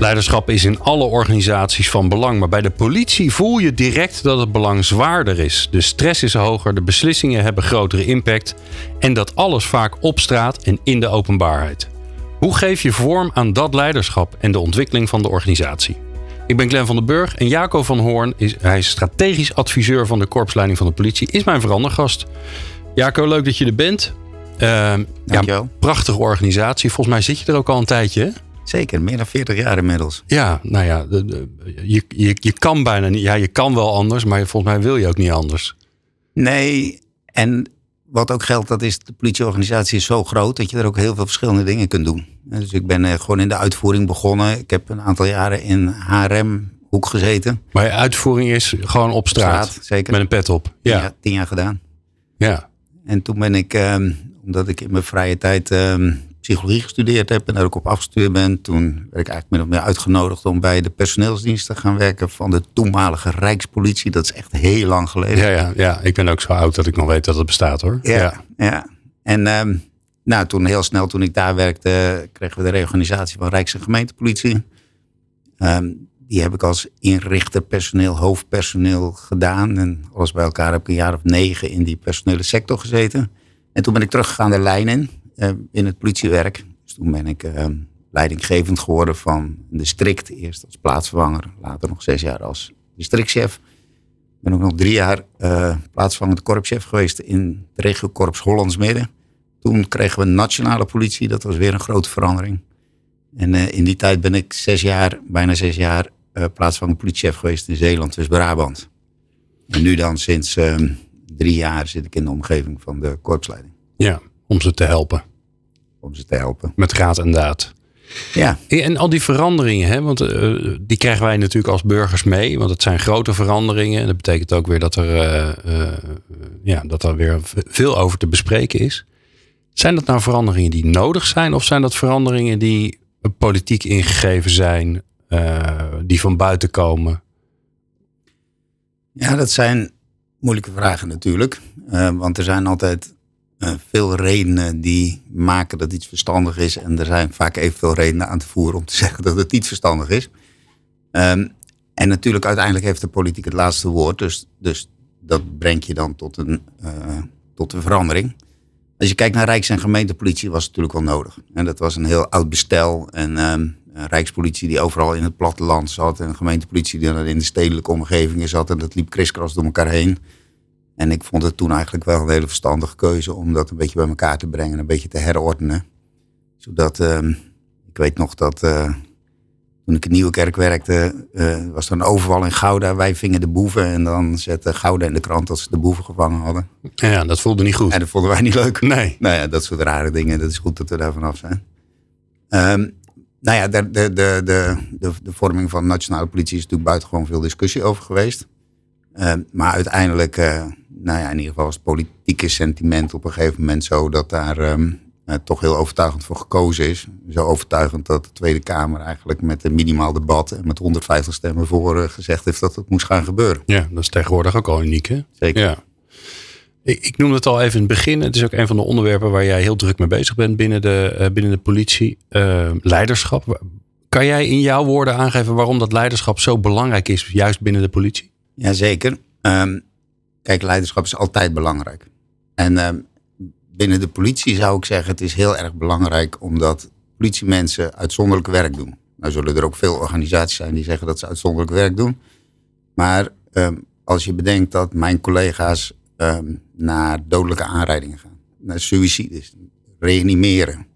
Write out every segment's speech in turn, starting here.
Leiderschap is in alle organisaties van belang, maar bij de politie voel je direct dat het belang zwaarder is. De stress is hoger, de beslissingen hebben grotere impact en dat alles vaak op straat en in de openbaarheid. Hoe geef je vorm aan dat leiderschap en de ontwikkeling van de organisatie? Ik ben Glenn van den Burg en Jaco van Hoorn, is, hij is strategisch adviseur van de korpsleiding van de politie, is mijn verandergast. Jaco, leuk dat je er bent. Uh, ja, prachtige organisatie. Volgens mij zit je er ook al een tijdje. Hè? Zeker, meer dan 40 jaar inmiddels. Ja, nou ja, je, je, je kan bijna niet. Ja, je kan wel anders, maar volgens mij wil je ook niet anders. Nee, en wat ook geldt, dat is de politieorganisatie is zo groot dat je er ook heel veel verschillende dingen kunt doen. Dus ik ben eh, gewoon in de uitvoering begonnen. Ik heb een aantal jaren in HRM hoek gezeten. Maar je uitvoering is gewoon op straat, zeker. met een pet op. Ja. Tien, tien jaar gedaan. Ja. En toen ben ik, ehm, omdat ik in mijn vrije tijd ehm, psychologie gestudeerd heb en daar ook op afgestudeerd ben, toen werd ik eigenlijk min of meer uitgenodigd om bij de personeelsdienst te gaan werken van de toenmalige Rijkspolitie. Dat is echt heel lang geleden. Ja, ja, ja. ik ben ook zo oud dat ik nog weet dat het bestaat hoor. Ja, ja. En ehm, nou, toen heel snel, toen ik daar werkte, kregen we de reorganisatie van Rijks- en gemeentepolitie. Ehm, die heb ik als inrichter personeel, hoofdpersoneel gedaan. En alles bij elkaar heb ik een jaar of negen in die personele sector gezeten. En toen ben ik teruggegaan de lijn in. Eh, in het politiewerk. Dus toen ben ik uh, leidinggevend geworden van een district. Eerst als plaatsvervanger, later nog zes jaar als districtchef. Ben ook nog drie jaar uh, plaatsvervangend korpschef geweest in de regiokorps Hollands Midden. Toen kregen we nationale politie, dat was weer een grote verandering. En in die tijd ben ik zes jaar, bijna zes jaar, plaatsvervangend politiechef geweest in Zeeland, dus Brabant. En nu dan sinds ehm, drie jaar zit ik in de omgeving van de korpsleiding. Ja, om ze te helpen. Om ze te helpen. Met raad en daad. Ja. En al die veranderingen, hè, want uh, die krijgen wij natuurlijk als burgers mee. Want het zijn grote veranderingen. En dat betekent ook weer dat er, uh, uh, ja, dat er weer veel over te bespreken is. Zijn dat nou veranderingen die nodig zijn? Of zijn dat veranderingen die politiek ingegeven zijn? die van buiten komen? Ja, dat zijn moeilijke vragen natuurlijk. want er zijn altijd uh, veel redenen die maken dat iets verstandig is. En er zijn vaak evenveel redenen aan te voeren om te zeggen dat het niet verstandig is. Um, en natuurlijk, uiteindelijk heeft de politiek het laatste woord. Dus, dus dat brengt je dan tot een, uh, tot een verandering. Als je kijkt naar Rijks- en gemeentepolitie, was het natuurlijk wel nodig. En dat was een heel oud bestel. En um, Rijkspolitie die overal in het platteland zat. En gemeentepolitie die dan in de stedelijke omgevingen zat. En dat liep kriskras door elkaar heen. En ik vond het toen eigenlijk wel een hele verstandige keuze om dat een beetje bij elkaar te brengen, een beetje te herordenen. Zodat, uh, ik weet nog dat uh, toen ik in Nieuwekerk werkte, uh, was er een overval in Gouda. Wij vingen de boeven en dan zette Gouda in de krant dat ze de boeven gevangen hadden. Ja, dat voelde niet goed. En dat vonden wij niet leuk. Nee. Nou ja, dat soort rare dingen, dat is goed dat we daar vanaf zijn. Um, nou ja, de, de, de, de, de, vorming van de nationale politie is natuurlijk buitengewoon veel discussie over geweest. Uh, maar uiteindelijk nou ja, in ieder geval was het politieke sentiment op een gegeven moment zo dat daar um, uh, toch heel overtuigend voor gekozen is. Zo overtuigend dat de Tweede Kamer eigenlijk met een minimaal debat en met 150 stemmen voor uh, gezegd heeft dat het moest gaan gebeuren. Ja, dat is tegenwoordig ook al uniek hè? Zeker. Ja. Ik, ik noemde het al even in het begin. Het is ook een van de onderwerpen waar jij heel druk mee bezig bent binnen de, uh, binnen de politie. leiderschap. Kan jij in jouw woorden aangeven waarom dat leiderschap zo belangrijk is, juist binnen de politie? Jazeker. Um, Kijk, leiderschap is altijd belangrijk. En uh, binnen de politie zou ik zeggen, het is heel erg belangrijk omdat politiemensen uitzonderlijk werk doen. Nou zullen er ook veel organisaties zijn die zeggen dat ze uitzonderlijk werk doen. Maar um, als je bedenkt dat mijn collega's um, naar dodelijke aanrijdingen gaan, naar suïcides, reanimeren,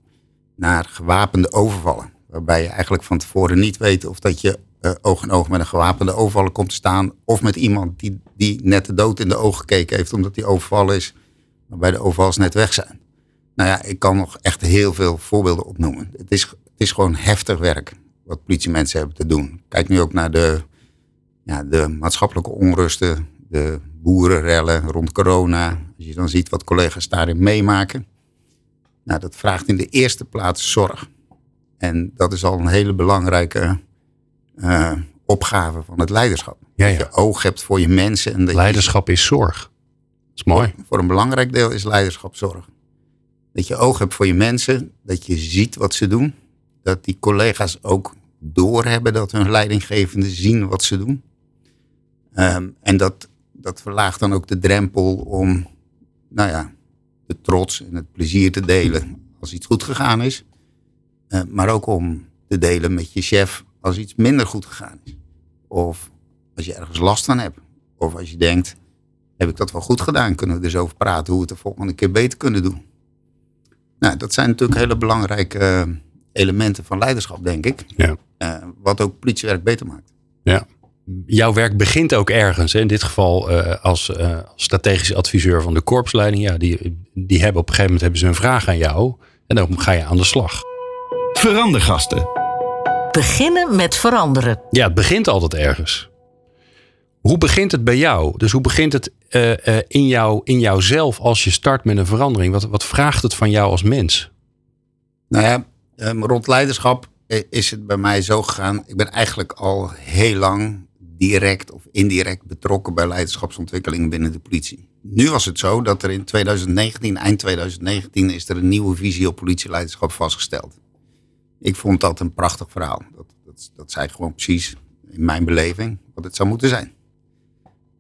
naar gewapende overvallen. Waarbij je eigenlijk van tevoren niet weet of dat je uh, oog in oog met een gewapende overvaller komt te staan. Of met iemand die, die net de dood in de ogen gekeken heeft omdat hij overvallen is. Waarbij de overvallers net weg zijn. Nou ja, ik kan nog echt heel veel voorbeelden opnoemen. Het is, het is gewoon heftig werk. wat politiemensen hebben te doen. Kijk nu ook naar de, ja, de maatschappelijke onrusten, de boerenrellen rond corona. Als je dan ziet wat collega's daarin meemaken. Nou, dat vraagt in de eerste plaats zorg. En dat is al een hele belangrijke uh, opgave van het leiderschap. Ja, ja. Dat je oog hebt voor je mensen. En dat leiderschap is zorg. Dat is mooi. Voor, voor een belangrijk deel is leiderschap zorg. Dat je oog hebt voor je mensen, dat je ziet wat ze doen. Dat die collega's ook doorhebben dat hun leidinggevenden zien wat ze doen. Um, en dat, dat verlaagt dan ook de drempel om, nou ja, de trots en het plezier te delen als iets goed gegaan is. Uh, maar ook om te delen met je chef als iets minder goed gegaan is. Of als je ergens last van hebt. Of als je denkt, heb ik dat wel goed gedaan? Kunnen we er eens over praten hoe we het de volgende keer beter kunnen doen? Nou, dat zijn natuurlijk hele belangrijke uh, elementen van leiderschap, denk ik. Ja. Uh, wat ook politiewerk beter maakt. Ja. Jouw werk begint ook ergens. Hè? In dit geval uh, als, als strategisch adviseur van de korpsleiding. Ja, die, die hebben op een gegeven moment hebben ze een vraag aan jou. En dan ga je aan de slag. Verandergasten. Beginnen met veranderen. Ja, het begint altijd ergens. Hoe begint het bij jou? Dus hoe begint het uh, uh, in, jou, in jouzelf als je start met een verandering? Wat, wat vraagt het van jou als mens? Nou ja, um, rond leiderschap is het bij mij zo gegaan. Ik ben eigenlijk al heel lang direct of indirect betrokken bij leiderschapsontwikkeling binnen de politie. Nu was het zo dat er in 2019, eind 2019, is er een nieuwe visie op politieleiderschap vastgesteld. Ik vond dat een prachtig verhaal. Dat, dat, dat zei gewoon precies in mijn beleving wat het zou moeten zijn.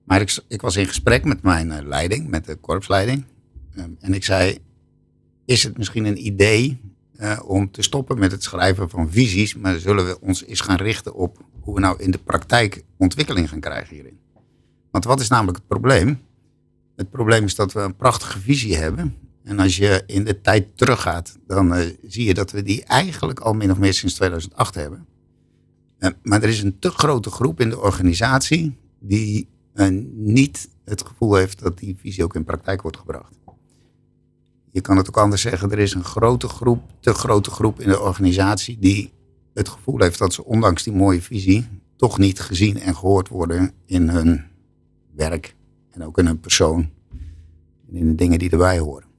Maar ik, ik was in gesprek met mijn uh, leiding, met de korpsleiding. Um, en ik zei, is het misschien een idee uh, om te stoppen met het schrijven van visies, maar zullen we ons eens gaan richten op hoe we nou in de praktijk ontwikkeling gaan krijgen hierin? Want wat is namelijk het probleem? Het probleem is dat we een prachtige visie hebben. En als je in de tijd teruggaat, dan uh, zie je dat we die eigenlijk al min of meer sinds 2008 hebben. Uh, maar er is een te grote groep in de organisatie die uh, niet het gevoel heeft dat die visie ook in praktijk wordt gebracht. Je kan het ook anders zeggen, er is een grote groep, te grote groep in de organisatie die het gevoel heeft dat ze ondanks die mooie visie toch niet gezien en gehoord worden in hun werk en ook in hun persoon en in de dingen die erbij horen.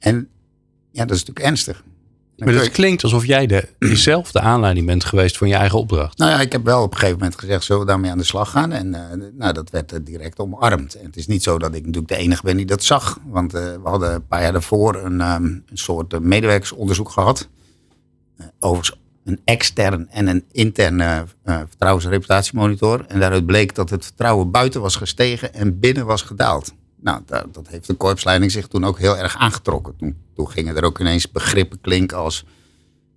En ja, dat is natuurlijk ernstig. Maar het klinkt alsof jij de, zelf de aanleiding bent geweest van je eigen opdracht. Nou ja, ik heb wel op een gegeven moment gezegd, zullen we daarmee aan de slag gaan? En uh, nou, dat werd uh, direct omarmd. En het is niet zo dat ik natuurlijk de enige ben die dat zag. Want uh, we hadden een paar jaar daarvoor een, um, een soort medewerkersonderzoek gehad. overigens een extern en een interne vertrouwens- en reputatiemonitor. En daaruit bleek dat het vertrouwen buiten was gestegen en binnen was gedaald. Nou, dat, dat, heeft de korpsleiding zich toen ook heel erg aangetrokken. Toen, toen, gingen er ook ineens begrippen klinken als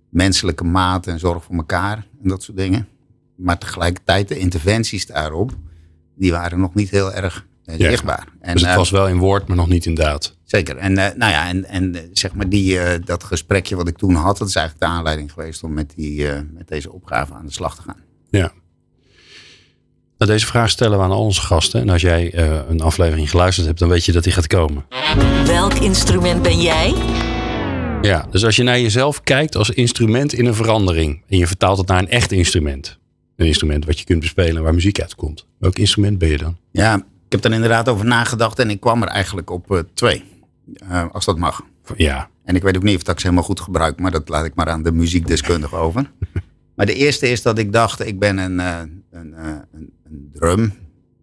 menselijke maat en zorg voor elkaar en dat soort dingen. Maar tegelijkertijd de interventies daarop, die waren nog niet heel erg Ja. zichtbaar. En, dus het eh, was wel in woord, maar nog niet in daad. Zeker. En, uh, nou ja, en, en zeg maar die, uh, dat gesprekje wat ik toen had, dat is eigenlijk de aanleiding geweest om met, die, met deze opgave aan de slag te gaan. Ja. Nou, deze vraag stellen we aan al onze gasten. En als jij uh, een aflevering geluisterd hebt, dan weet je dat die gaat komen. Welk instrument ben jij? Ja, dus als je naar jezelf kijkt als instrument in een verandering. En je vertaalt het naar een echt instrument. Een instrument wat je kunt bespelen waar muziek uitkomt. Welk instrument ben je dan? Ja, ik heb er inderdaad over nagedacht en ik kwam er eigenlijk op uh, twee. Uh, als dat mag. Ja. En ik weet ook niet of dat ik ze helemaal goed gebruik, maar dat laat ik maar aan de muziekdeskundige over. Maar de eerste is dat ik dacht, ik ben een, uh, een, een, een, drum.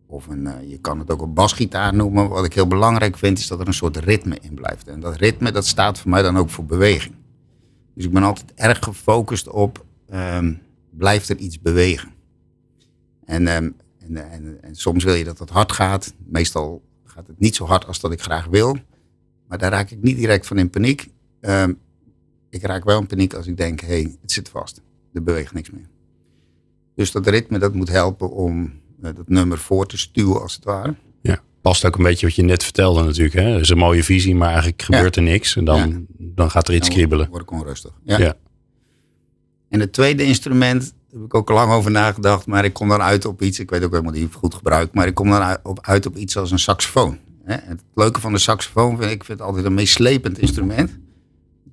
Of een, uh, je kan het ook een basgitaar noemen. Wat ik heel belangrijk vind, is dat er een soort ritme in blijft. En dat ritme, dat staat voor mij dan ook voor beweging. Dus ik ben altijd erg gefocust op, um, blijft er iets bewegen. En, um, en, en, en, soms wil je dat het hard gaat. Meestal gaat het niet zo hard als dat ik graag wil. Maar daar raak ik niet direct van in paniek. Um, ik raak wel in paniek als ik denk, hé, hey, het zit vast er beweegt niks meer. Dus dat ritme dat moet helpen om dat nummer voor te stuwen als het ware. Ja, past ook een beetje wat je net vertelde natuurlijk. Hè? Dat is een mooie visie, maar eigenlijk gebeurt ja. er niks. En dan, ja. dan gaat er iets dan kriebelen. word ik onrustig. Ja. ja. En het tweede instrument, daar heb ik ook lang over nagedacht. Maar ik kom dan uit op iets, ik weet ook helemaal niet goed gebruik. Maar ik kom dan uit op, uit op iets als een saxofoon. Hè? Het leuke van de saxofoon vind ik vind het altijd een meeslepend instrument.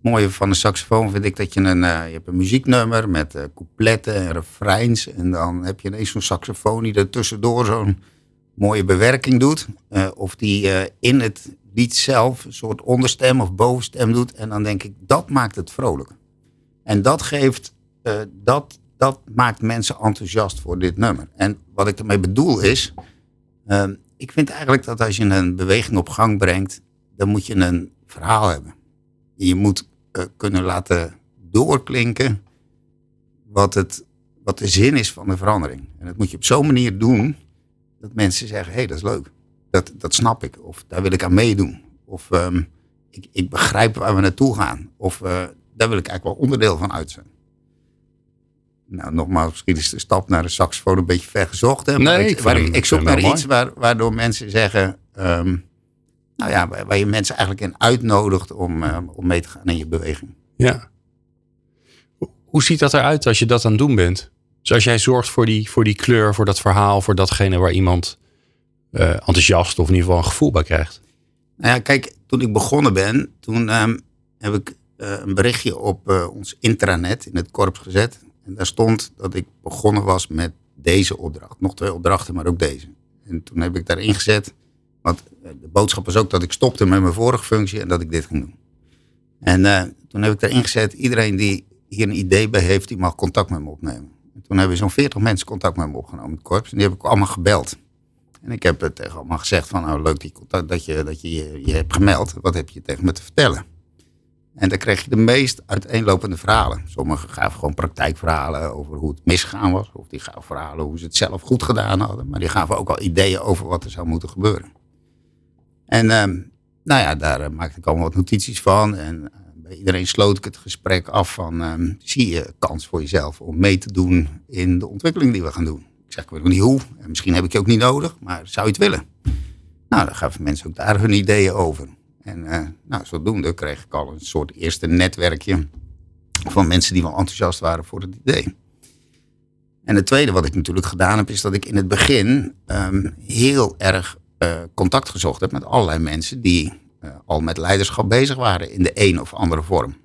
Mooie van een saxofoon vind ik dat je een, uh, je hebt een muzieknummer met uh, coupletten en refreins. En dan heb je ineens zo'n saxofoon die er tussendoor zo'n mooie bewerking doet. Uh, of die in het lied zelf een soort onderstem of bovenstem doet. En dan denk ik, dat maakt het vrolijk. En dat geeft, dat, dat maakt mensen enthousiast voor dit nummer. En wat ik ermee bedoel is, ik vind eigenlijk dat als je een beweging op gang brengt, dan moet je een verhaal hebben. Je moet kunnen laten doorklinken wat, het, wat de zin is van de verandering. En dat moet je op zo'n manier doen dat mensen zeggen: hé, hey, dat is leuk. Dat, dat snap ik. Of daar wil ik aan meedoen. Of um, ik, ik begrijp waar we naartoe gaan. Of uh, daar wil ik eigenlijk wel onderdeel van uit zijn. Nou, nogmaals, misschien is de stap naar de saxofoon een beetje vergezocht. Hè? Nee, ik, ik, ik zoek naar iets waar, waardoor mensen zeggen... Um, nou ja, waar je mensen eigenlijk in uitnodigt om, uh, om mee te gaan in je beweging. Ja. Hoe ziet dat eruit als je dat aan het doen bent? Dus als jij zorgt voor die, voor die kleur, voor dat verhaal, voor datgene waar iemand uh, enthousiast of in ieder geval een gevoel bij krijgt. Nou ja, kijk, toen ik begonnen ben, toen um, heb ik uh, een berichtje op ons intranet in het korps gezet. En daar stond dat ik begonnen was met deze opdracht. Nog twee opdrachten, maar ook deze. En toen heb ik daarin gezet want eh, de boodschap was ook dat ik stopte met mijn vorige functie en dat ik dit ging doen. En uh, toen heb ik erin gezet, iedereen die hier een idee bij heeft, die mag contact met me opnemen. En toen hebben zo'n 40 mensen contact met me opgenomen, het korps. En die heb ik allemaal gebeld. En ik heb het tegen allemaal gezegd van, nou leuk die contact, dat je dat je, je, je hebt gemeld. Wat heb je tegen me te vertellen? En dan kreeg je de meest uiteenlopende verhalen. Sommigen gaven gewoon praktijkverhalen over hoe het misgegaan was. Of die gaven verhalen hoe ze het zelf goed gedaan hadden. Maar die gaven ook al ideeën over wat er zou moeten gebeuren. En ehm, nou ja, daar uh, maakte ik allemaal wat notities van. En uh, bij iedereen sloot ik het gesprek af van... Um, zie je kans voor jezelf om mee te doen in de ontwikkeling die we gaan doen? Ik zeg, ik weet nog niet hoe. En misschien heb ik je ook niet nodig, maar zou je het willen? Nou, dan gaven mensen ook daar hun ideeën over. En uh, nou, zodoende kreeg ik al een soort eerste netwerkje... van mensen die wel enthousiast waren voor het idee. En het tweede wat ik natuurlijk gedaan heb... is dat ik in het begin um, heel erg contact gezocht heb met allerlei mensen die uh, al met leiderschap bezig waren in de een of andere vorm.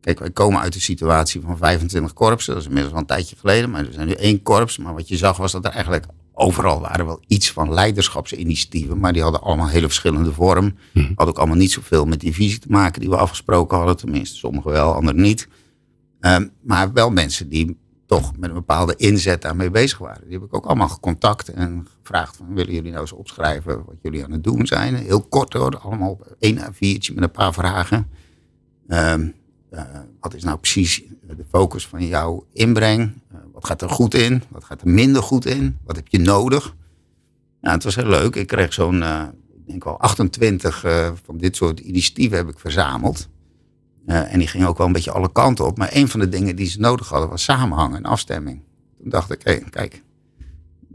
Kijk, wij komen uit een situatie van 25 korpsen, dat is inmiddels wel een tijdje geleden, maar er zijn nu één korps. Maar wat je zag was dat er eigenlijk overal waren wel iets van leiderschapsinitiatieven, maar die hadden allemaal hele verschillende vorm. Hmm. Hadden ook allemaal niet zoveel met die visie te maken die we afgesproken hadden, tenminste sommigen wel, anderen niet. Um, maar wel mensen die toch met een bepaalde inzet daarmee bezig waren. Die heb ik ook allemaal gecontact en gevraagd van willen jullie nou eens opschrijven wat jullie aan het doen zijn. Heel kort hoor, allemaal op één A4'tje met een paar vragen. Um, uh, wat is nou precies de focus van jouw inbreng? Uh, wat gaat er goed in? Wat gaat er minder goed in? Wat heb je nodig? Nou, het was heel leuk. Ik kreeg zo'n, ik denk wel 28 van dit soort initiatieven heb ik verzameld. Uh, en die ging ook wel een beetje alle kanten op. Maar een van de dingen die ze nodig hadden was samenhang en afstemming. Toen dacht ik, hé, hey, kijk,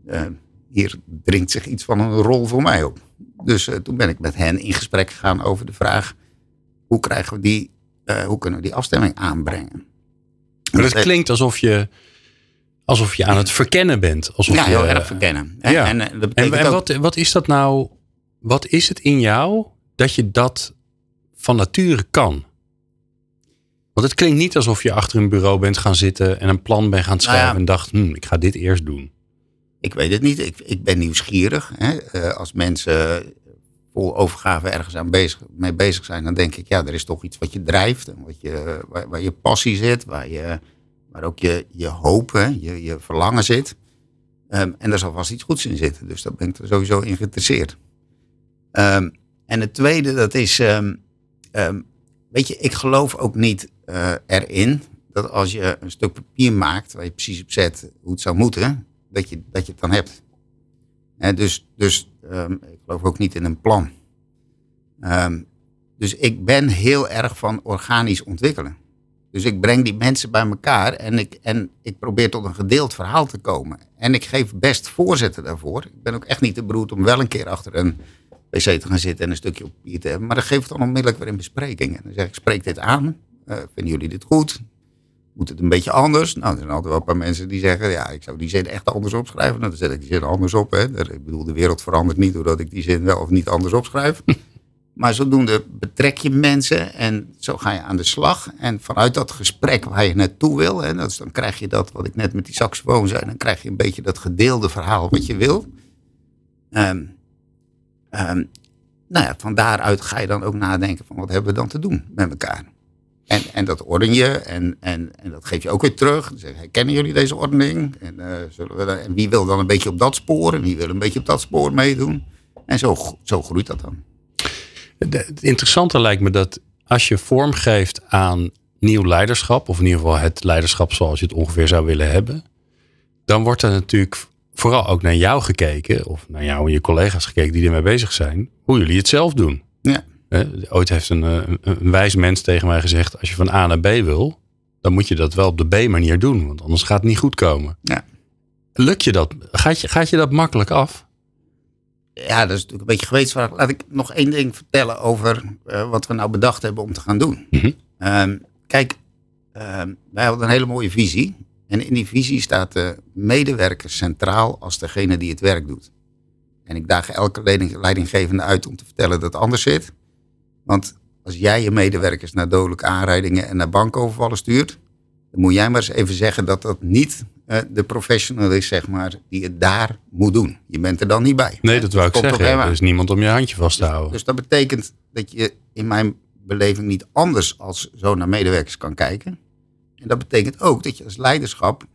uh, hier dringt zich iets van een rol voor mij op. Dus uh, toen ben ik met hen in gesprek gegaan over de vraag: hoe krijgen we die, hoe kunnen we die afstemming aanbrengen? Maar dat klinkt alsof je, alsof je aan het verkennen bent. Alsof ja, je, heel erg verkennen. Ja. En, en, en, en wat, wat is dat nou? Wat is het in jou dat je dat van nature kan? Want het klinkt niet alsof je achter een bureau bent gaan zitten en een plan bent gaan schrijven nou ja, en dacht, hm, ik ga dit eerst doen. Ik weet het niet. Ik, ik ben nieuwsgierig. Hè. Uh, als mensen vol overgave ergens aan bezig, mee bezig zijn, dan denk ik, ja, er is toch iets wat je drijft en wat je, waar, waar je passie zit, waar, je, waar ook je, je hoop, hè, je, je verlangen zit. Um, en daar zal vast iets goeds in zitten. Dus daar ben ik er sowieso in geïnteresseerd. Um, en het tweede, dat is, um, weet je, ik geloof ook niet uh, erin dat als je een stuk papier maakt waar je precies op zet hoe het zou moeten, dat je, dat je het dan hebt. He, dus dus um, ik geloof ook niet in een plan. Um, dus ik ben heel erg van organisch ontwikkelen. Dus ik breng die mensen bij elkaar en ik, en ik probeer tot een gedeeld verhaal te komen. En ik geef best voorzetten daarvoor. Ik ben ook echt niet te beroerd om wel een keer achter een pc te gaan zitten en een stukje op papier te hebben. Maar dan geef ik dan onmiddellijk weer in bespreking. En dan zeg ik, spreek dit aan. Uh, vinden jullie dit goed? Moet het een beetje anders? Nou, er zijn altijd wel een paar mensen die zeggen... ja, ik zou die zin echt anders opschrijven. Nou, dan zet ik die zin anders op. Hè. Ik bedoel, de wereld verandert niet doordat ik die zin wel of niet anders opschrijf. Maar zodoende betrek je mensen en zo ga je aan de slag. En vanuit dat gesprek waar je naartoe wil, hè, dat is, dan krijg je dat wat ik net met die saxofoon zei, dan krijg je een beetje dat gedeelde verhaal wat je wil. Ehm, ehm, nou ja, van daaruit ga je dan ook nadenken van wat hebben we dan te doen met elkaar. En, en dat orden je en, en, en dat geef je ook weer terug. Dan zeg je, kennen jullie deze ordening? En, eh, zullen we en wie wil dan een beetje op dat spoor en wie wil een beetje op dat spoor meedoen? En zo, zo groeit dat dan. Het interessante lijkt me dat als je vorm geeft aan nieuw leiderschap, of in ieder geval het leiderschap zoals je het ongeveer zou willen hebben, dan wordt er natuurlijk vooral ook naar jou gekeken, of naar jou en je collega's gekeken die ermee bezig zijn, hoe jullie het zelf doen. Ja. Ooit heeft een, eh, een, een wijs mens tegen mij gezegd: als je van A naar B wil, dan moet je dat wel op de B-manier doen, want anders gaat het niet goed komen. Ja. Lukt je dat? Gaat je, gaat je dat makkelijk af? Ja, dat is natuurlijk een beetje gewetensvraag. Laat ik nog één ding vertellen over eh, wat we nou bedacht hebben om te gaan doen. Mhm. Ehm, kijk, ehm, wij hadden een hele mooie visie. En in die visie staat de medewerker centraal als degene die het werk doet. En ik daag elke leiding- leidinggevende uit om te vertellen dat het anders zit. Want als jij je medewerkers naar dodelijke aanrijdingen en naar bankovervallen stuurt, dan moet jij maar eens even zeggen dat dat niet eh, de professional is, zeg maar, die het daar moet doen. Je bent er dan niet bij. Nee, Hè? dat wou ik zeggen. Er is niemand om je handje vast te houden. dus dat betekent dat je in mijn beleving niet anders als zo naar medewerkers kan kijken. En dat betekent ook dat je als leiderschap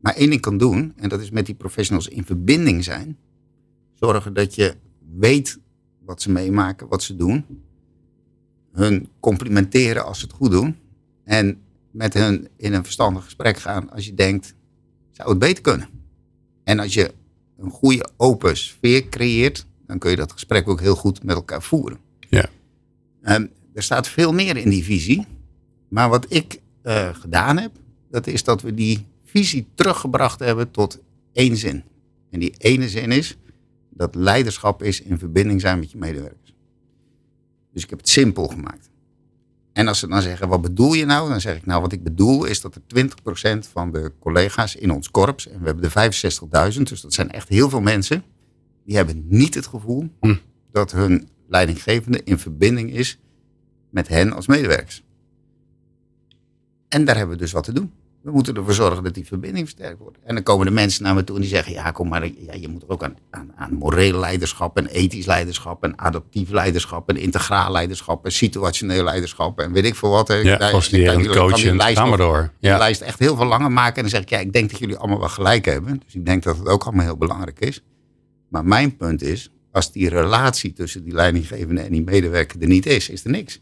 maar één ding kan doen. En dat is met die professionals in verbinding zijn. Zorgen dat je weet wat ze meemaken, wat ze doen. Hun complimenteren als ze het goed doen. En met hen in een verstandig gesprek gaan als je denkt, zou het beter kunnen? En als je een goede open sfeer creëert, dan kun je dat gesprek ook heel goed met elkaar voeren. Ja. Ehm, er staat veel meer in die visie. Maar wat ik eh, gedaan heb, dat is dat we die visie teruggebracht hebben tot één zin. En die ene zin is dat leiderschap is in verbinding zijn met je medewerkers. Dus ik heb het simpel gemaakt. En als ze dan zeggen, wat bedoel je nou? Dan zeg ik, nou wat ik bedoel is dat er 20% van de collega's in ons korps, en we hebben er 65.000, dus dat zijn echt heel veel mensen, die hebben niet het gevoel Hm. dat hun leidinggevende in verbinding is met hen als medewerkers. En daar hebben we dus wat te doen. We moeten ervoor zorgen dat die verbinding versterkt wordt. En dan komen de mensen naar me toe en die zeggen: Ja, kom maar, ja, je moet ook aan, aan, aan moreel leiderschap en ethisch leiderschap en adaptief leiderschap en integraal leiderschap en situationeel leiderschap en weet ik veel wat. hè. Ja, Daar- faciliterend, coachend, lijst ga maar nog- door. die Ja. lijst echt heel veel langer maken. En dan zeg ik: Ja, ik denk dat jullie allemaal wel gelijk hebben. Dus ik denk dat het ook allemaal heel belangrijk is. Maar mijn punt is: als die relatie tussen die leidinggevende en die medewerker er niet is, is er niks.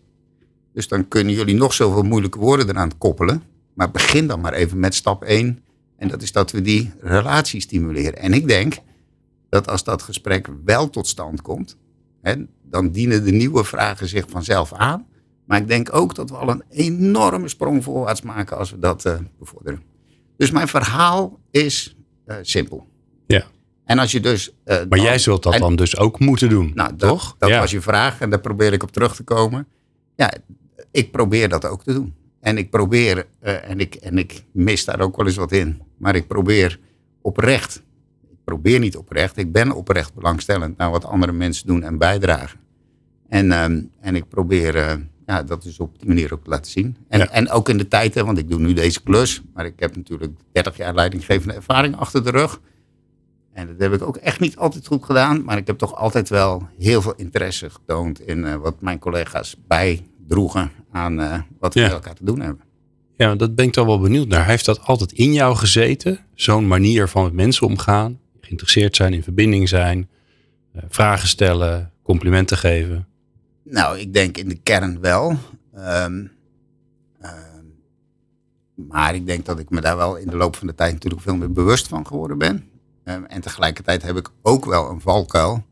Dus dan kunnen jullie nog zoveel moeilijke woorden eraan koppelen. Maar begin dan maar even met stap 1. En dat is dat we die relatie stimuleren. En ik denk dat als dat gesprek wel tot stand komt, hè, dan dienen de nieuwe vragen zich vanzelf aan. Maar ik denk ook dat we al een enorme sprong voorwaarts maken als we dat eh, bevorderen. Dus mijn verhaal is eh, simpel. Ja. En als je dus. eh, Maar dan- jij zult dat en- dan dus ook moeten doen, nou, dat, toch? Dat ja. was je vraag en daar probeer ik op terug te komen. Ja, ik probeer dat ook te doen. En ik probeer, eh, en, ik, en ik mis daar ook wel eens wat in, maar ik probeer oprecht, ik probeer niet oprecht, ik ben oprecht belangstellend naar wat andere mensen doen en bijdragen. En, ehm, en ik probeer eh, ja, dat dus op die manier ook te laten zien. En, Ja. en ook in de tijd, hè, want ik doe nu deze klus, maar ik heb natuurlijk 30 jaar leidinggevende ervaring achter de rug. En dat heb ik ook echt niet altijd goed gedaan. Maar ik heb toch altijd wel heel veel interesse getoond in eh, wat mijn collega's bijdroegen aan eh, wat we Ja. met elkaar te doen hebben. Ja, dat ben ik dan wel benieuwd naar. Heeft dat altijd in jou gezeten? Zo'n manier van met mensen omgaan? Geïnteresseerd zijn, in verbinding zijn, eh, vragen stellen, complimenten geven. Nou, ik denk in de kern wel. Ehm, ehm, maar ik denk dat ik me daar wel in de loop van de tijd natuurlijk veel meer bewust van geworden ben. Ehm, en tegelijkertijd heb ik ook wel een valkuil.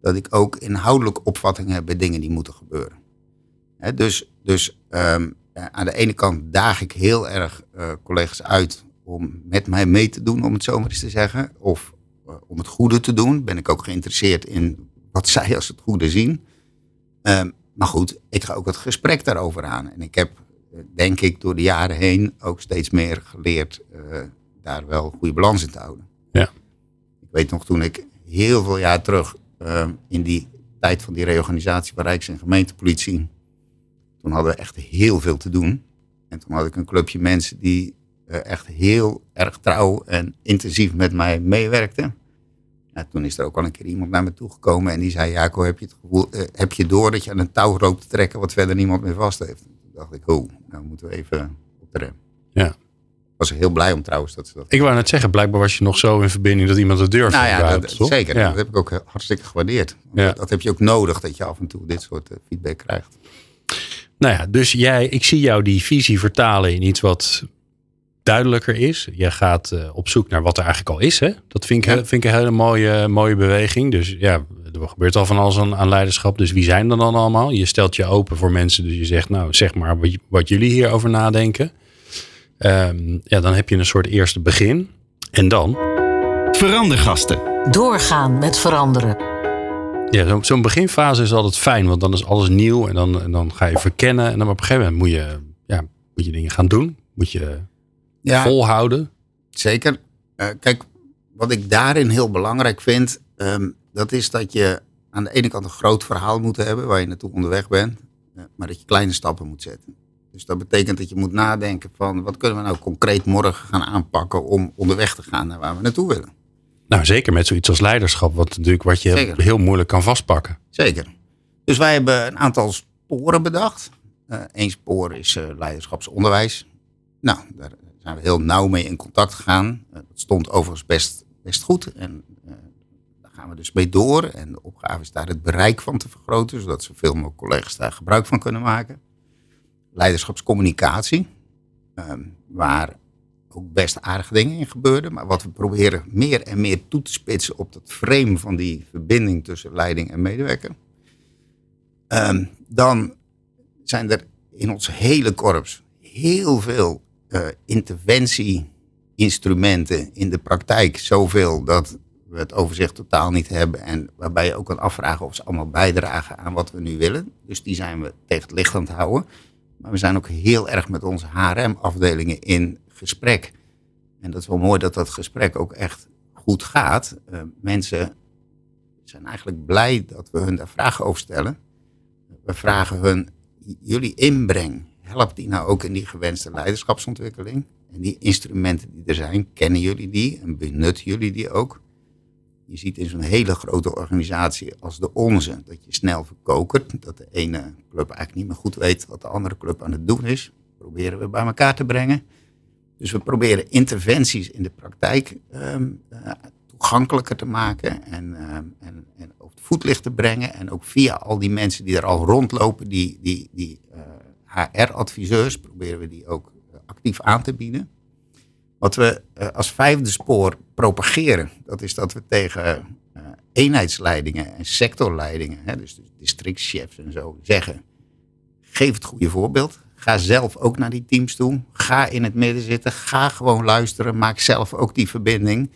Dat ik ook inhoudelijk opvattingen heb bij dingen die moeten gebeuren. Dus dus ehm, eh, aan de ene kant daag ik heel erg eh, collega's uit om met mij mee te doen, om het zo maar eens te zeggen. Of eh, om het goede te doen. Ben ik ook geïnteresseerd in wat zij als het goede zien. Ehm, maar goed, ik ga ook het gesprek daarover aan. En ik heb, denk ik, door de jaren heen ook steeds meer geleerd daar wel goede balans in te houden. Ja. Ik weet nog toen ik heel veel jaar terug eh, in die tijd van die reorganisatie van Rijks- en gemeentepolitie. Toen hadden we echt heel veel te doen. En toen had ik een clubje mensen die eh, echt heel erg trouw en intensief met mij meewerkten. Ja, toen is er ook al een keer iemand naar me toegekomen en die zei: Jaco, heb je het gevoel, eh, heb je door dat je aan een touw loopt te trekken wat verder niemand meer vast heeft? Toen dacht ik, oh, nou moeten we even op de rem. Ja. Ik was heel blij om trouwens dat ze dat. Ik wou net zeggen, blijkbaar was je nog zo in verbinding dat iemand het durfde. Nou ja, dat, toch? zeker. Ja. Dat heb ik ook hartstikke gewaardeerd. Ja. Dat, dat heb je ook nodig, dat je af en toe dit soort eh, feedback krijgt. Nou ja, dus jij, ik zie jou die visie vertalen in iets wat duidelijker is. Je gaat eh, op zoek naar wat er eigenlijk al is. Hè? Dat vind ik, Ja. vind ik een hele mooie, mooie beweging. Dus ja, er gebeurt al van alles aan, aan leiderschap. Dus wie zijn er dan allemaal? Je stelt je open voor mensen. Dus je zegt, nou zeg maar wat, wat jullie hierover nadenken. Ehm, ja, dan heb je een soort eerste begin. En dan, Verandergasten. Doorgaan met veranderen. Ja, zo- zo'n beginfase is altijd fijn. Want dan is alles nieuw en dan, en dan ga je verkennen. En dan op een gegeven moment moet je, ja, moet je dingen gaan doen. Moet je Ja, volhouden. Zeker. Eh, kijk, wat ik daarin heel belangrijk vind, ehm, dat is dat je aan de ene kant een groot verhaal moet hebben waar je naartoe onderweg bent, eh, maar dat je kleine stappen moet zetten. Dus dat betekent dat je moet nadenken van wat kunnen we nou concreet morgen gaan aanpakken om onderweg te gaan naar waar we naartoe willen. Nou, zeker met zoiets als leiderschap, wat natuurlijk wat je Zeker. heel moeilijk kan vastpakken. Zeker. Dus wij hebben een aantal sporen bedacht. Eén spoor is eh, leiderschapsonderwijs. Nou, daar zijn we heel nauw mee in contact gegaan. Eh, dat stond overigens best, best goed. En eh, daar gaan we dus mee door. En de opgave is daar het bereik van te vergroten, zodat zoveel mogelijk collega's daar gebruik van kunnen maken. Leiderschapscommunicatie, ehm, waar ook best aardige dingen in gebeurden. Maar wat we proberen meer en meer toe te spitsen op dat frame van die verbinding tussen leiding en medewerker. Ehm, dan zijn er in ons hele korps heel veel eh, interventie-instrumenten in de praktijk. Zoveel dat we het overzicht totaal niet hebben. En waarbij je ook kan afvragen of ze allemaal bijdragen aan wat we nu willen. Dus die zijn we tegen het licht aan het houden. Maar we zijn ook heel erg met onze HRM-afdelingen in gesprek. En dat is wel mooi dat dat gesprek ook echt goed gaat. Eh, mensen zijn eigenlijk blij dat we hun daar vragen over stellen. We vragen hun, jullie inbreng, helpt die nou ook in die gewenste leiderschapsontwikkeling? En die instrumenten die er zijn, kennen jullie die en benutten jullie die ook? Je ziet in zo'n hele grote organisatie als de onze dat je snel verkokert. Dat de ene club eigenlijk niet meer goed weet wat de andere club aan het doen is. Proberen we bij elkaar te brengen. Dus we proberen interventies in de praktijk ehm, eh, toegankelijker te maken en, ehm, en, en op het voetlicht te brengen. En ook via al die mensen die er al rondlopen, die, die, die HR-adviseurs, proberen we die ook eh, actief aan te bieden. Wat we eh, als vijfde spoor propageren, dat is dat we tegen eh, eenheidsleidingen en sectorleidingen, hè, dus districtchefs en zo, zeggen: geef het goede voorbeeld. Ga zelf ook naar die teams toe. Ga in het midden zitten. Ga gewoon luisteren. Maak zelf ook die verbinding.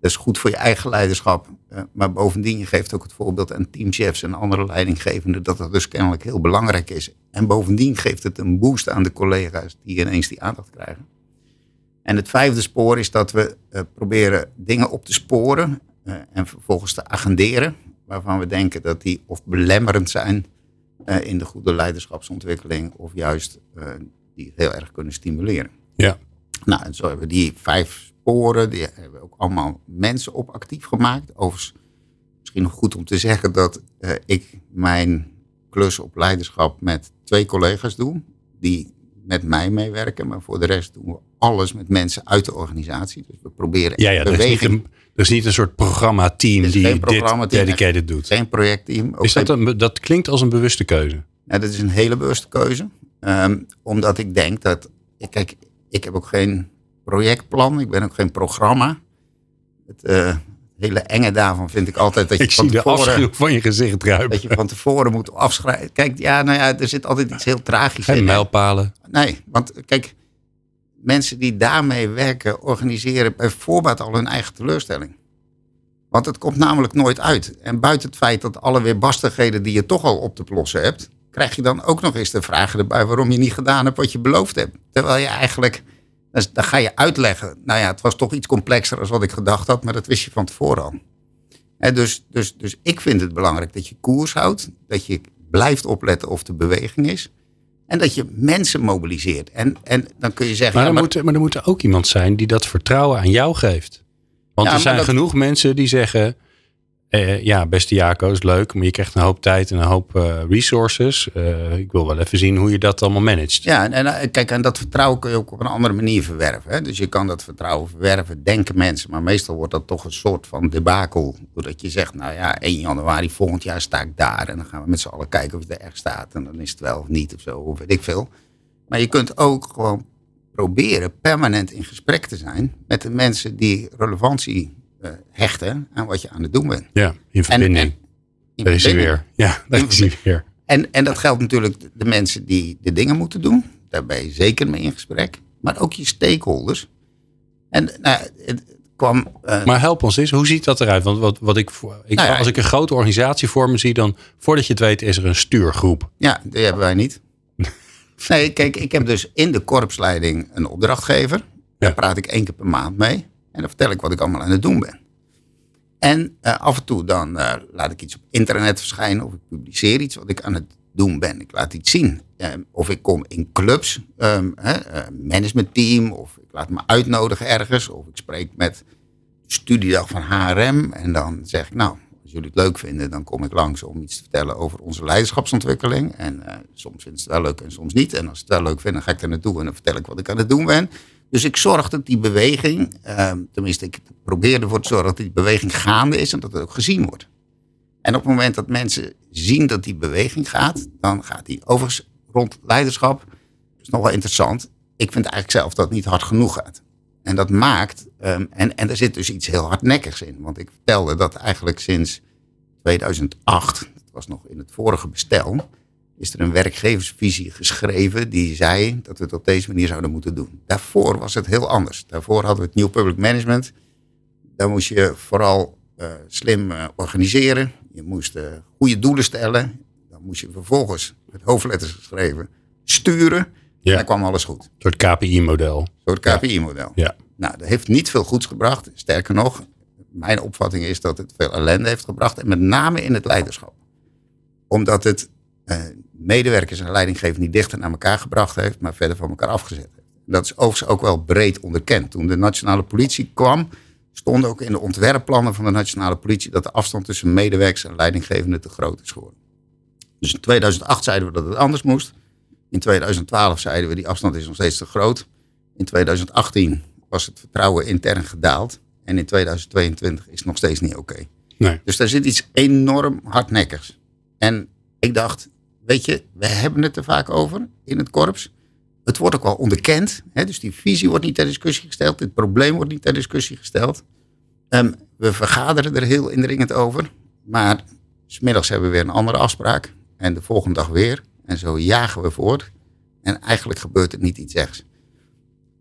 Dat is goed voor je eigen leiderschap. Eh, maar bovendien, je geeft ook het voorbeeld aan teamchefs en andere leidinggevenden dat dat dus kennelijk heel belangrijk is. En bovendien geeft het een boost aan de collega's die ineens die aandacht krijgen. En het vijfde spoor is dat we eh, proberen dingen op te sporen eh, en vervolgens te agenderen. Waarvan we denken dat die of belemmerend zijn eh, in de goede leiderschapsontwikkeling of juist die heel erg kunnen stimuleren. Ja. Nou, en zo hebben we die vijf sporen, die hebben we ook allemaal mensen op actief gemaakt. Overigens, misschien nog goed om te zeggen dat ik mijn klus op leiderschap met twee collega's doe, die met mij meewerken. Maar voor de rest doen we alles met mensen uit de organisatie. Dus we proberen Ja, ja er, is niet beweging, een, er is niet een soort programmateam die dit programmateam, dedicated doet. geen projectteam. Is dat, een, dat klinkt als een bewuste keuze. Nou, dat is een hele bewuste keuze. Ehm, omdat ik denk dat. Kijk, ik heb ook geen projectplan. Ik ben ook geen programma. Het eh, hele enge daarvan vind ik altijd dat je Ik van zie de tevoren. afschuw van je gezicht ruimen. Dat je van tevoren moet afschrijven. Kijk, ja, nou ja, er zit altijd iets heel tragisch Geen in. hè. mijlpalen. Nee, want kijk, mensen die daarmee werken, organiseren bij voorbaat al hun eigen teleurstelling. Want het komt namelijk nooit uit. En buiten het feit dat alle weerbarstigheden die je toch al op te lossen hebt, krijg je dan ook nog eens de vragen erbij waarom je niet gedaan hebt wat je beloofd hebt. Terwijl je eigenlijk, dus dan ga je uitleggen, nou ja, het was toch iets complexer dan wat ik gedacht had, maar dat wist je van tevoren al. Dus, dus, dus ik vind het belangrijk dat je koers houdt. Dat je blijft opletten of de beweging is. En dat je mensen mobiliseert. En, en dan kun je zeggen... Maar, ja, er maar- moet, maar er moet er ook iemand zijn die dat vertrouwen aan jou geeft. Want Ja, er zijn dat- genoeg mensen die zeggen... eh, ja, beste Jaco is leuk, maar je krijgt een hoop tijd en een hoop eh, resources. Eh, ik wil wel even zien hoe je dat allemaal managt. Ja, en, kijk, en dat vertrouwen kun je ook op een andere manier verwerven. Hè? Dus je kan dat vertrouwen verwerven, denken mensen. Maar meestal wordt dat toch een soort van debakel. Doordat je zegt, nou ja, 1 januari volgend jaar sta ik daar. En dan gaan we met z'n allen kijken of het er echt staat. En dan is het wel of niet of zo, of weet ik veel. Maar je kunt ook gewoon proberen permanent in gesprek te zijn... met de mensen die relevantie hechten aan wat je aan het doen bent. Ja, in verbinding. en- in daar is hij weer. Ja, daar is hij weer. En, en dat geldt natuurlijk de- mensen die de dingen moeten doen. Daar ben je zeker mee in gesprek. Maar ook je stakeholders. En nou, het kwam... eh, Maar help ons eens, hoe ziet dat eruit? Want wat, wat ik, Nou ja, als ik een grote organisatie voor me zie, dan voordat je het weet is er een stuurgroep. ja, die hebben wij niet. Nee, kijk, ik heb dus in de korpsleiding een opdrachtgever. Daar praat ik één keer per maand mee. En dan vertel ik wat ik allemaal aan het doen ben. En eh, af en toe dan eh, laat ik iets op internet verschijnen. Of ik publiceer iets wat ik aan het doen ben. Ik laat iets zien. Eh, of ik kom in clubs, ehm, eh, managementteam. Of ik laat me uitnodigen ergens. Of ik spreek met studiedag van HRM. En dan zeg ik, nou, als jullie het leuk vinden, dan kom ik langs om iets te vertellen over onze leiderschapsontwikkeling. En soms vinden ze het wel leuk en soms niet. En als ze het wel leuk vinden, dan ga ik er naartoe en dan vertel ik wat ik aan het doen ben. Dus ik zorg dat die beweging, eh, tenminste ik probeer ervoor te zorgen dat die beweging gaande is en dat het ook gezien wordt. En op het moment dat mensen zien dat die beweging gaat, dan gaat die overigens rond leiderschap. Dat is nog wel interessant. Ik vind eigenlijk zelf dat het niet hard genoeg gaat. En dat maakt, ehm, en, en er zit dus iets heel hardnekkigs in. Want ik vertelde dat eigenlijk sinds 2008, dat was nog in het vorige bestel, is er een werkgeversvisie geschreven die zei dat we het op deze manier zouden moeten doen. Daarvoor was het heel anders. Daarvoor hadden we het New Public Management. Daar moest je vooral eh, slim eh, organiseren. Je moest eh, goede doelen stellen. Dan moest je vervolgens, met hoofdletters geschreven, sturen. Ja. En dan kwam alles goed. Een soort KPI-model. Door het KPI-model. Ja. Nou, dat heeft niet veel goeds gebracht. Sterker nog, mijn opvatting is dat het veel ellende heeft gebracht. En met name in het leiderschap. Omdat het medewerkers en leidinggevenden niet dichter naar elkaar gebracht heeft, maar verder van elkaar afgezet heeft. Dat is overigens ook wel breed onderkend. Toen de nationale politie kwam, stond ook in de ontwerpplannen van de nationale politie dat de afstand tussen medewerkers en leidinggevenden te groot is geworden. Dus in 2008 zeiden we dat het anders moest. In 2012 zeiden we die afstand is nog steeds te groot. In 2018 was het vertrouwen intern gedaald. En in 2022 is het nog steeds niet oké. Nee. Dus daar zit iets enorm hardnekkigs. En ik dacht, weet je, we hebben het er vaak over in het korps. Het wordt ook wel onderkend. Hè? Dus die visie wordt niet ter discussie gesteld. Dit probleem wordt niet ter discussie gesteld. Ehm, we vergaderen er heel indringend over. Maar smiddags hebben we weer een andere afspraak. En de volgende dag weer. En zo jagen we voort. En eigenlijk gebeurt er niet iets echt.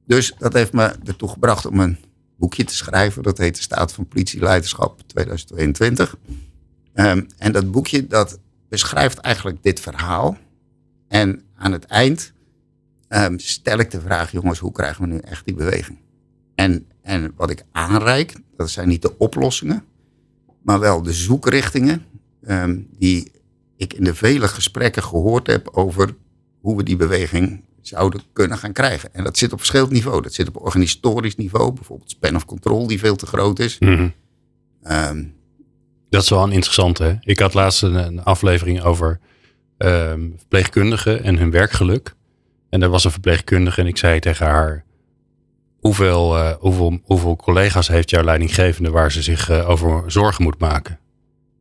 Dus dat heeft me ertoe gebracht om een boekje te schrijven. Dat heet De Staat van Politieleiderschap 2022. Ehm, en dat boekje dat beschrijft eigenlijk dit verhaal. En aan het eind ehm, stel ik de vraag, jongens, hoe krijgen we nu echt die beweging? En, en wat ik aanreik, dat zijn niet de oplossingen, maar wel de zoekrichtingen ehm, die ik in de vele gesprekken gehoord heb over hoe we die beweging zouden kunnen gaan krijgen. En dat zit op verschillend niveau. Dat zit op organisatorisch niveau, bijvoorbeeld span of control die veel te groot is. Ehm, Dat is wel een interessante. Hè? Ik had laatst een, een aflevering over ehm, verpleegkundigen en hun werkgeluk. En er was een verpleegkundige en ik zei tegen haar... Hoeveel, eh, hoeveel, hoeveel collega's heeft jouw leidinggevende waar ze zich eh, over zorgen moet maken?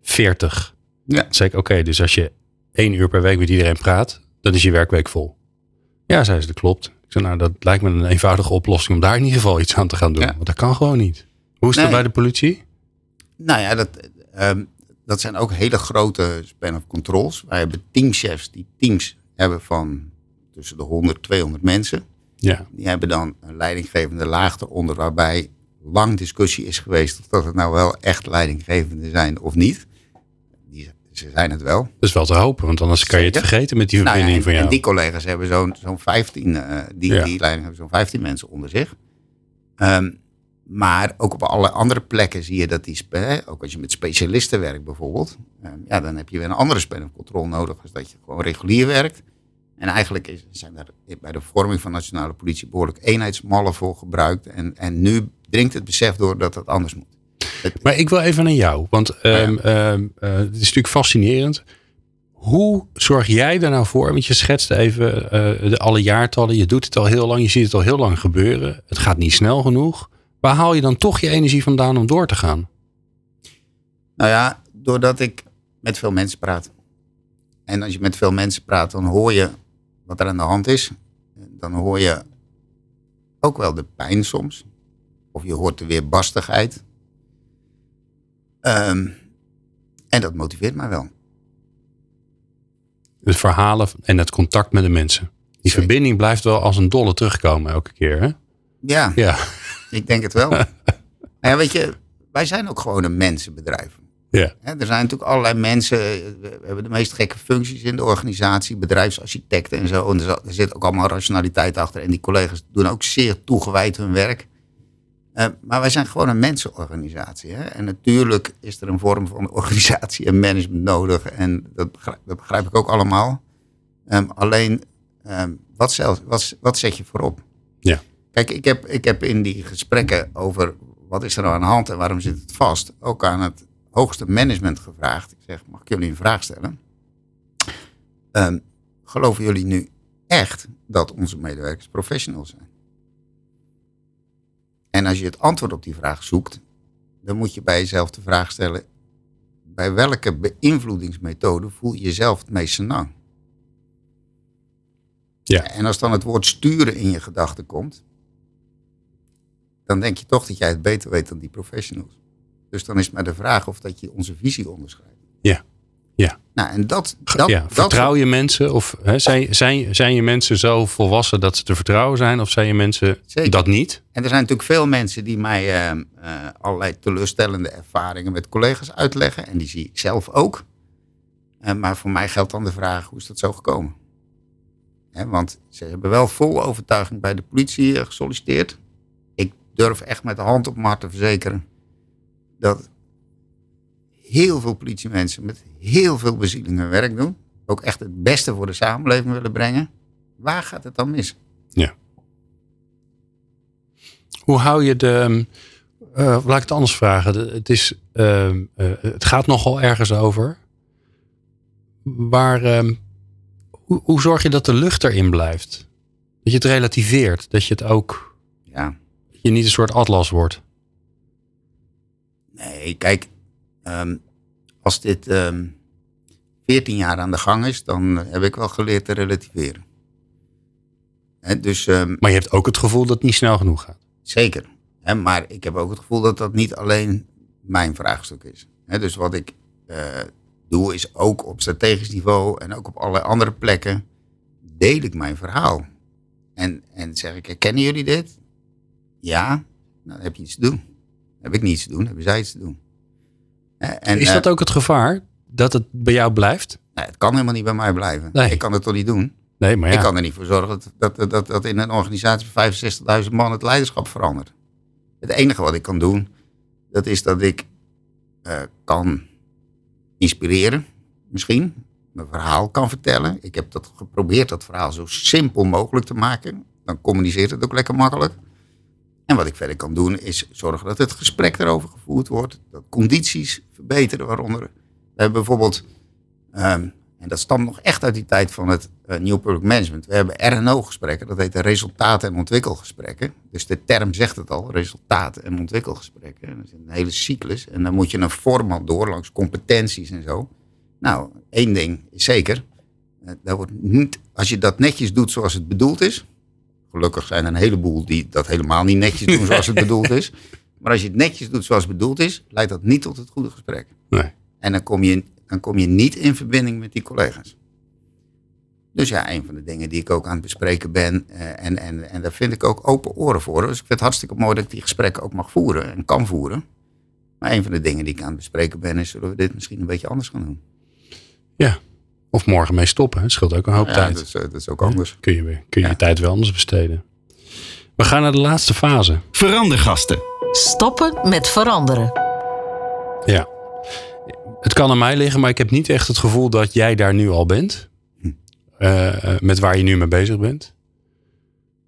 40. ja. Toen zei ik, oké, dus als je één uur per week met iedereen praat, dan is je werkweek vol. Ja, zei ze, dat klopt. Ik zei, nou, dat lijkt me een eenvoudige oplossing om daar in ieder geval iets aan te gaan doen. Ja. Want dat kan gewoon niet. Hoe is Nee. bij de politie? Nou ja, dat, ehm, dat zijn ook hele grote span of controls. Wij hebben teamchefs die teams hebben van tussen de 100 200 mensen. Ja. Die hebben dan een leidinggevende laag eronder waarbij lang discussie is geweest of dat het nou wel echt leidinggevende zijn of niet. Die, ze zijn het wel. Dat is wel te hopen, want anders kan je het vergeten met die Nou ja, verbinding en, van jou. en die collega's hebben zo'n zo'n 15, eh, die, Ja. die leiding hebben zo'n 15 mensen onder zich. Ehm, Maar ook op alle andere plekken zie je dat die, ook als je met specialisten werkt bijvoorbeeld, eh, ja, dan heb je weer een andere span of control nodig als dat je gewoon regulier werkt. En eigenlijk is, zijn er bij de vorming van nationale politie behoorlijk eenheidsmallen voor gebruikt. En, en nu dringt het besef door dat dat anders moet. Maar ik wil even naar jou, want ehm, ehm, eh, het is natuurlijk fascinerend. Hoe zorg jij er nou voor? Want je schetst even eh, de, alle jaartallen. Je doet het al heel lang. Je ziet het al heel lang gebeuren. Het gaat niet snel genoeg. Waar haal je dan toch je energie vandaan om door te gaan? Nou ja, doordat ik met veel mensen praat. En als je met veel mensen praat, dan hoor je wat er aan de hand is. Dan hoor je ook wel de pijn soms. Of je hoort de weerbarstigheid. Ehm, en dat motiveert mij wel. Het verhalen en het contact met de mensen. Die Zeker. verbinding blijft wel als een dolle terugkomen elke keer. Hè? Ja, Ja. Ik denk het wel. Nou ja, weet je, wij zijn ook gewoon een mensenbedrijf. ja. Er zijn natuurlijk allerlei mensen, eh, we hebben de meest gekke functies in de organisatie, bedrijfsarchitecten en zo. En er zit ook allemaal rationaliteit achter. En die collega's doen ook zeer toegewijd hun werk. Eh, maar wij zijn gewoon een mensenorganisatie. Hè? En natuurlijk is er een vorm van organisatie en management nodig. En dat begrijp, dat begrijp ik ook allemaal. Ehm, alleen, ehm, wat, zelf, wat, wat zet je voorop? Ja. Kijk, ik heb, ik heb in die gesprekken over wat is er nou aan de hand en waarom zit het vast, ook aan het hoogste management gevraagd. Ik zeg, mag ik jullie een vraag stellen? Ehm, geloven jullie nu echt dat onze medewerkers professionals zijn? En als je het antwoord op die vraag zoekt, dan moet je bij jezelf de vraag stellen: bij welke beïnvloedingsmethode voel je jezelf het meest senang? Ja. En als dan het woord sturen in je gedachten komt, dan denk je toch dat jij het beter weet dan die professionals. Dus dan is het maar de vraag of dat je onze visie onderschrijft. Ja. Ja. Nou, en dat, dat, ja. dat Vertrouw je mensen? Of hè, zijn, zijn, zijn je mensen zo volwassen dat ze te vertrouwen zijn? Of zijn je mensen Zeker. dat niet? En er zijn natuurlijk veel mensen die mij eh, eh, allerlei teleurstellende ervaringen met collega's uitleggen. En die zie ik zelf ook. Eh, maar voor mij geldt dan de vraag, hoe is dat zo gekomen? Hè, want ze hebben wel vol overtuiging bij de politie eh, gesolliciteerd. Durf echt met de hand op mijn hart te verzekeren dat heel veel politiemensen met heel veel bezieling hun werk doen. Ook echt het beste voor de samenleving willen brengen. Waar gaat het dan mis? Hoe hou je de. ehm, eh, laat ik het anders vragen. Het, is, ehm, eh, het gaat nogal ergens over. Waar, ehm, hoe, hoe zorg je dat de lucht erin blijft? Dat je het relativeert. Dat je het ook. Ja, je niet een soort atlas wordt. Nee, kijk, ehm, als dit ehm 14 jaar aan de gang is, dan heb ik wel geleerd te relativeren. Dus ehm, Maar je hebt ook het gevoel dat het niet snel genoeg gaat. zeker. Maar ik heb ook het gevoel dat dat niet alleen mijn vraagstuk is. Dus wat ik eh, doe, is ook op strategisch niveau en ook op allerlei andere plekken deel ik mijn verhaal. En, en zeg ik, herkennen jullie dit? Ja, nou, dan heb je iets te doen. Heb ik niets te doen, hebben zij iets te doen. En, is eh, dat ook het gevaar? Dat het bij jou blijft? Nee, het kan helemaal niet bij mij blijven. Nee. Ik kan het toch niet doen? Nee, maar ja. Ik kan er niet voor zorgen dat, dat, dat, dat, dat in een organisatie van 65.000 man het leiderschap verandert. Het enige wat ik kan doen, dat is dat ik eh, kan inspireren, misschien. Mijn verhaal kan vertellen. Ik heb dat geprobeerd dat verhaal zo simpel mogelijk te maken. Dan communiceert het ook lekker makkelijk. En wat ik verder kan doen, is zorgen dat het gesprek erover gevoerd wordt. Dat condities verbeteren, waaronder. We hebben bijvoorbeeld Ehm, en dat stamt nog echt uit die tijd van het eh, New Public Management. We hebben RNO-gesprekken, dat heet resultaten- en ontwikkelgesprekken. Dus de term zegt het al, resultaten- en ontwikkelgesprekken. Dat is een hele cyclus. En dan moet je een format door langs competenties en zo. Nou, één ding is zeker. eh, daar wordt niet, als je dat netjes doet zoals het bedoeld is. Gelukkig zijn er een heleboel die dat helemaal niet netjes doen zoals het bedoeld is. Maar als je het netjes doet zoals het bedoeld is, leidt dat niet tot het goede gesprek. Nee. En dan kom, je, dan kom je niet in verbinding met die collega's. Dus ja, een van de dingen die ik ook aan het bespreken ben. eh, en, en, en daar vind ik ook open oren voor. Dus ik vind het hartstikke mooi dat ik die gesprekken ook mag voeren en kan voeren. Maar een van de dingen die ik aan het bespreken ben, is zullen we dit misschien een beetje anders gaan doen? Ja. Of morgen mee stoppen. Het scheelt ook een hoop ja, tijd. dat is, eh, dat is ook anders. Kun je, weer- kun je Ja. je tijd wel anders besteden. We gaan naar de laatste fase. Verandergasten. Stoppen met veranderen. Ja. Het kan aan mij liggen, maar ik heb niet echt het gevoel dat jij daar nu al bent. Uh, met waar je nu mee bezig bent.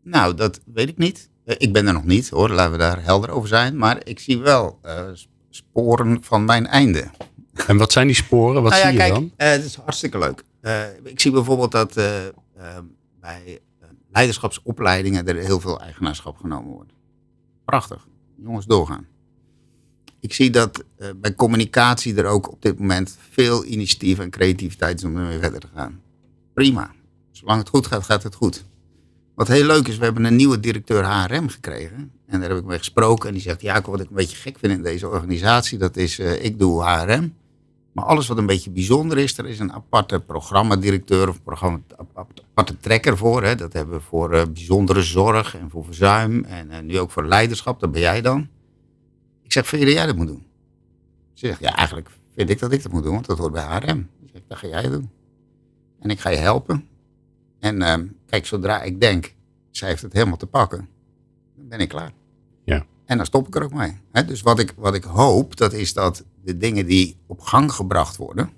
Nou, dat weet ik niet. Ik ben er nog niet hoor, laten we daar helder over zijn. Maar ik zie wel uh, sporen van mijn einde. En wat zijn die sporen? Wat nou ja, zie je kijk, dan? het is hartstikke leuk. ik zie bijvoorbeeld dat bij leiderschapsopleidingen er heel veel eigenaarschap genomen wordt. Prachtig. Jongens, doorgaan. Ik zie dat uh, bij communicatie er ook op dit moment veel initiatief en creativiteit is om ermee verder te gaan. Prima. Zolang het goed gaat, gaat het goed. Wat heel leuk is, we hebben een nieuwe directeur HRM gekregen. En daar heb ik mee gesproken. En die zegt, ja, wat ik een beetje gek vind in deze organisatie, dat is, uh, ik doe HRM. Maar alles wat een beetje bijzonder is, er is een aparte programmadirecteur of programma, aparte trekker voor. Hè. Dat hebben we voor uh, bijzondere zorg en voor verzuim en uh, nu ook voor leiderschap. Dat ben jij dan. Ik zeg, vind je dat jij dat moet doen? Ze zegt, ja, eigenlijk vind ik dat ik dat moet doen, want dat hoort bij HRM. Ik zeg, dat ga jij doen. En ik ga je helpen. En uh, kijk, zodra ik denk, zij heeft het helemaal te pakken, dan ben ik klaar. Ja. En dan stop ik er ook mee. Dus wat ik, wat ik hoop, dat is dat de dingen die op gang gebracht worden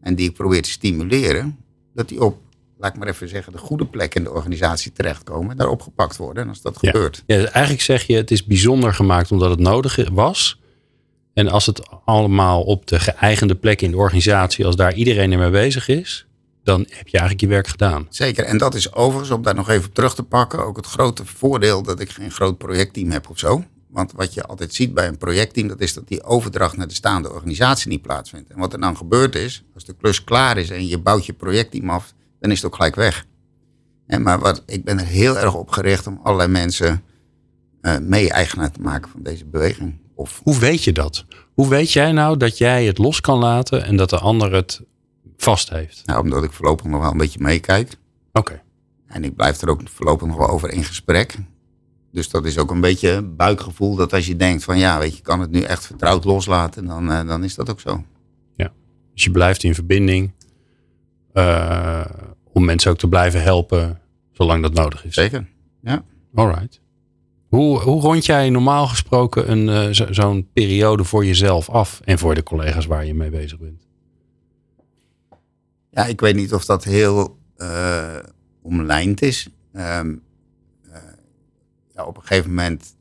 en die ik probeer te stimuleren, dat die op, laat ik maar even zeggen, de goede plek in de organisatie terechtkomen en daar opgepakt worden. En als dat ja. gebeurt. Ja, eigenlijk zeg je, het is bijzonder gemaakt omdat het nodig was. En als het allemaal op de geëigende plek in de organisatie, als daar iedereen ermee bezig is, dan heb je eigenlijk je werk gedaan. Zeker. En dat is overigens, om daar nog even op terug te pakken, ook het grote voordeel dat ik geen groot projectteam heb of zo. Want wat je altijd ziet bij een projectteam, dat is dat die overdracht naar de staande organisatie niet plaatsvindt. En wat er dan gebeurt is, als de klus klaar is en je bouwt je projectteam af, dan is het ook gelijk weg. En maar wat, ik ben er heel erg op gericht om allerlei mensen uh, mee-eigenaar te maken van deze beweging. Of, Hoe weet je dat? Hoe weet jij nou dat jij het los kan laten en dat de ander het vast heeft? Nou, omdat ik voorlopig nog wel een beetje meekijk. Oké. Okay. En ik blijf er ook voorlopig nog wel over in gesprek. Dus dat is ook een beetje buikgevoel dat als je denkt van ja, weet je, kan het nu echt vertrouwd loslaten, dan, uh, dan is dat ook zo. Ja, dus je blijft in verbinding uh, om mensen ook te blijven helpen zolang dat nodig is. Zeker, ja. Alright. Hoe, hoe rond jij normaal gesproken een, uh, zo, zo'n periode voor jezelf af en voor de collega's waar je mee bezig bent? Ja, ik weet niet of dat heel omlijnd is. Um, ja, op een gegeven moment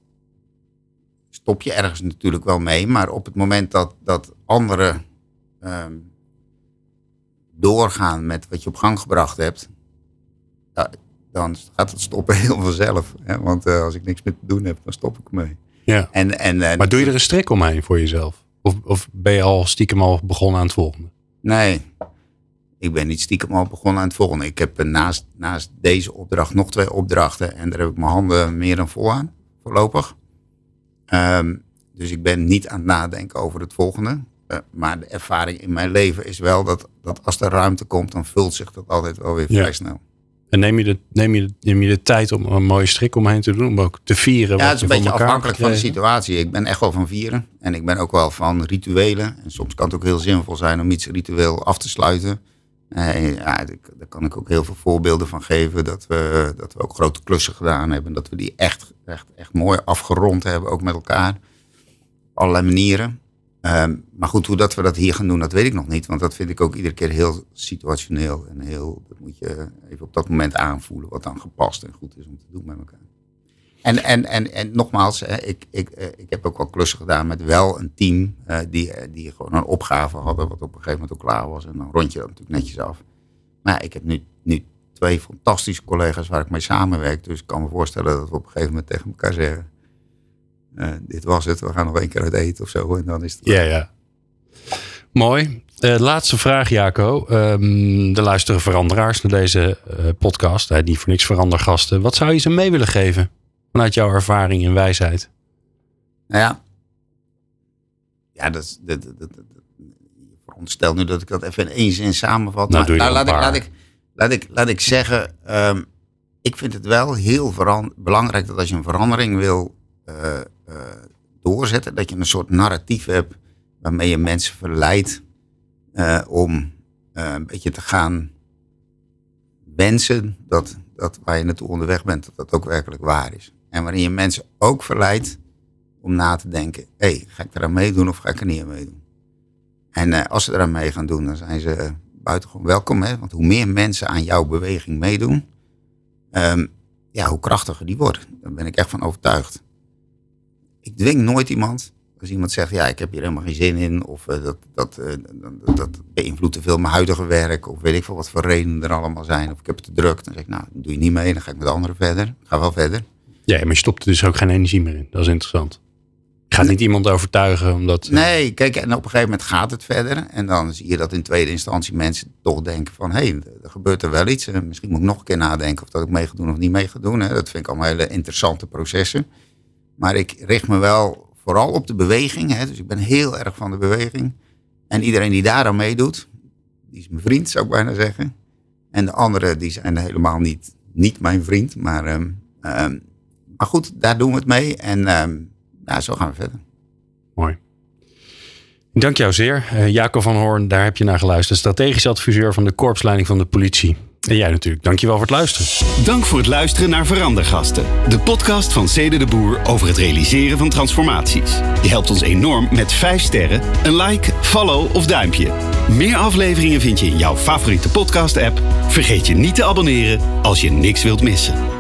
stop je ergens natuurlijk wel mee. Maar op het moment dat, dat anderen um, doorgaan met wat je op gang gebracht hebt, ja, dan gaat het stoppen heel vanzelf. Hè? Want uh, als ik niks meer te doen heb, dan stop ik mee. Ja. En, en, uh, maar doe je er een strik omheen voor jezelf? Of, of ben je al stiekem al begonnen aan het volgende? Nee, ik ben niet stiekem al begonnen aan het volgende. Ik heb naast, naast deze opdracht nog twee opdrachten. En daar heb ik mijn handen meer dan vol aan, voorlopig. Um, dus ik ben niet aan het nadenken over het volgende. Uh, maar de ervaring in mijn leven is wel dat, dat als er ruimte komt, dan vult zich dat altijd wel weer vrij snel. En neem je, de, neem, je de, neem je de tijd om een mooie strik omheen te doen, om ook te vieren? Ja, het is een beetje afhankelijk van de situatie. Ik ben echt wel van vieren. En ik ben ook wel van rituelen. En soms kan het ook heel zinvol zijn om iets ritueel af te sluiten. Ja, daar kan ik ook heel veel voorbeelden van geven. Dat we, dat we ook grote klussen gedaan hebben. Dat we die echt, echt, echt mooi afgerond hebben, ook met elkaar. Op allerlei manieren. Um, maar goed, hoe dat we dat hier gaan doen, dat weet ik nog niet. Want dat vind ik ook iedere keer heel situationeel. En heel, dat moet je even op dat moment aanvoelen. Wat dan gepast en goed is om te doen met elkaar. En, en, en, en nogmaals, ik, ik, ik heb ook wel klussen gedaan met wel een team uh, die, die gewoon een opgave hadden, wat op een gegeven moment ook klaar was. En dan rond je dat natuurlijk netjes af. Maar ik heb nu, nu twee fantastische collega's waar ik mee samenwerk. Dus ik kan me voorstellen dat we op een gegeven moment tegen elkaar zeggen: Dit was het, we gaan nog één keer uit eten of zo. En dan is het. Ja, ja. Mooi. Laatste vraag, Jaco. Um, er luisteren veranderaars naar deze podcast. Uh, niet voor niks verandergasten. Wat zou je ze mee willen geven? Vanuit jouw ervaring en wijsheid. Nou ja. Ja, dat is. Dat, dat, dat, veronderstel nu dat ik dat even in één zin samenvat. Nou, maar, nou, laat, ik, laat, ik, laat, ik, laat ik zeggen. Um, ik vind het wel heel belangrijk dat als je een verandering wil uh, uh, doorzetten, dat je een soort narratief hebt waarmee je mensen verleidt uh, om een beetje te gaan wensen dat, dat waar je naartoe onderweg bent, dat dat ook werkelijk waar is. En waarin je mensen ook verleidt om na te denken, hé, ga ik eraan meedoen of ga ik er niet aan meedoen? En uh, als ze eraan mee gaan doen, dan zijn ze buitengewoon welkom. Hè? Want hoe meer mensen aan jouw beweging meedoen, um, ja, hoe krachtiger die wordt. Daar ben ik echt van overtuigd. Ik dwing nooit iemand. Als iemand zegt, ja, ik heb hier helemaal geen zin in. Of uh, dat, dat, dat, dat, beïnvloedt te veel mijn huidige werk. Of weet ik veel wat voor redenen er allemaal zijn. Of ik heb het te druk. Dan zeg ik, nou, doe je niet mee. Dan ga ik met anderen verder. Ga wel verder. Ja, maar je stopt er dus ook geen energie meer in. Dat is interessant. Je gaat niet iemand overtuigen omdat... Nee, kijk, en op een gegeven moment gaat het verder. En dan zie je dat in tweede instantie mensen toch denken van... hé, hey, er gebeurt er wel iets. En misschien moet ik nog een keer nadenken of dat ik mee ga doen of niet mee ga doen. Dat vind ik allemaal hele interessante processen. Maar ik richt me wel vooral op de beweging. Dus ik ben heel erg van de beweging. En iedereen die daar aan meedoet, die is mijn vriend, zou ik bijna zeggen. En de anderen, die zijn helemaal niet, niet mijn vriend. Maar, um, um, maar goed, daar doen we het mee. En... Um, nou, zo gaan we verder. Mooi. Dank jou zeer. Uh, Jacob van Hoorn, daar heb je naar geluisterd. Strategisch adviseur van de korpsleiding van de politie. En jij natuurlijk. Dankjewel voor het luisteren. Dank voor het luisteren naar Verandergasten. De podcast van Cede de Boer over het realiseren van transformaties. Je helpt ons enorm met 5 sterren, een like, follow of duimpje. Meer afleveringen vind je in jouw favoriete podcast app. Vergeet je niet te abonneren als je niks wilt missen.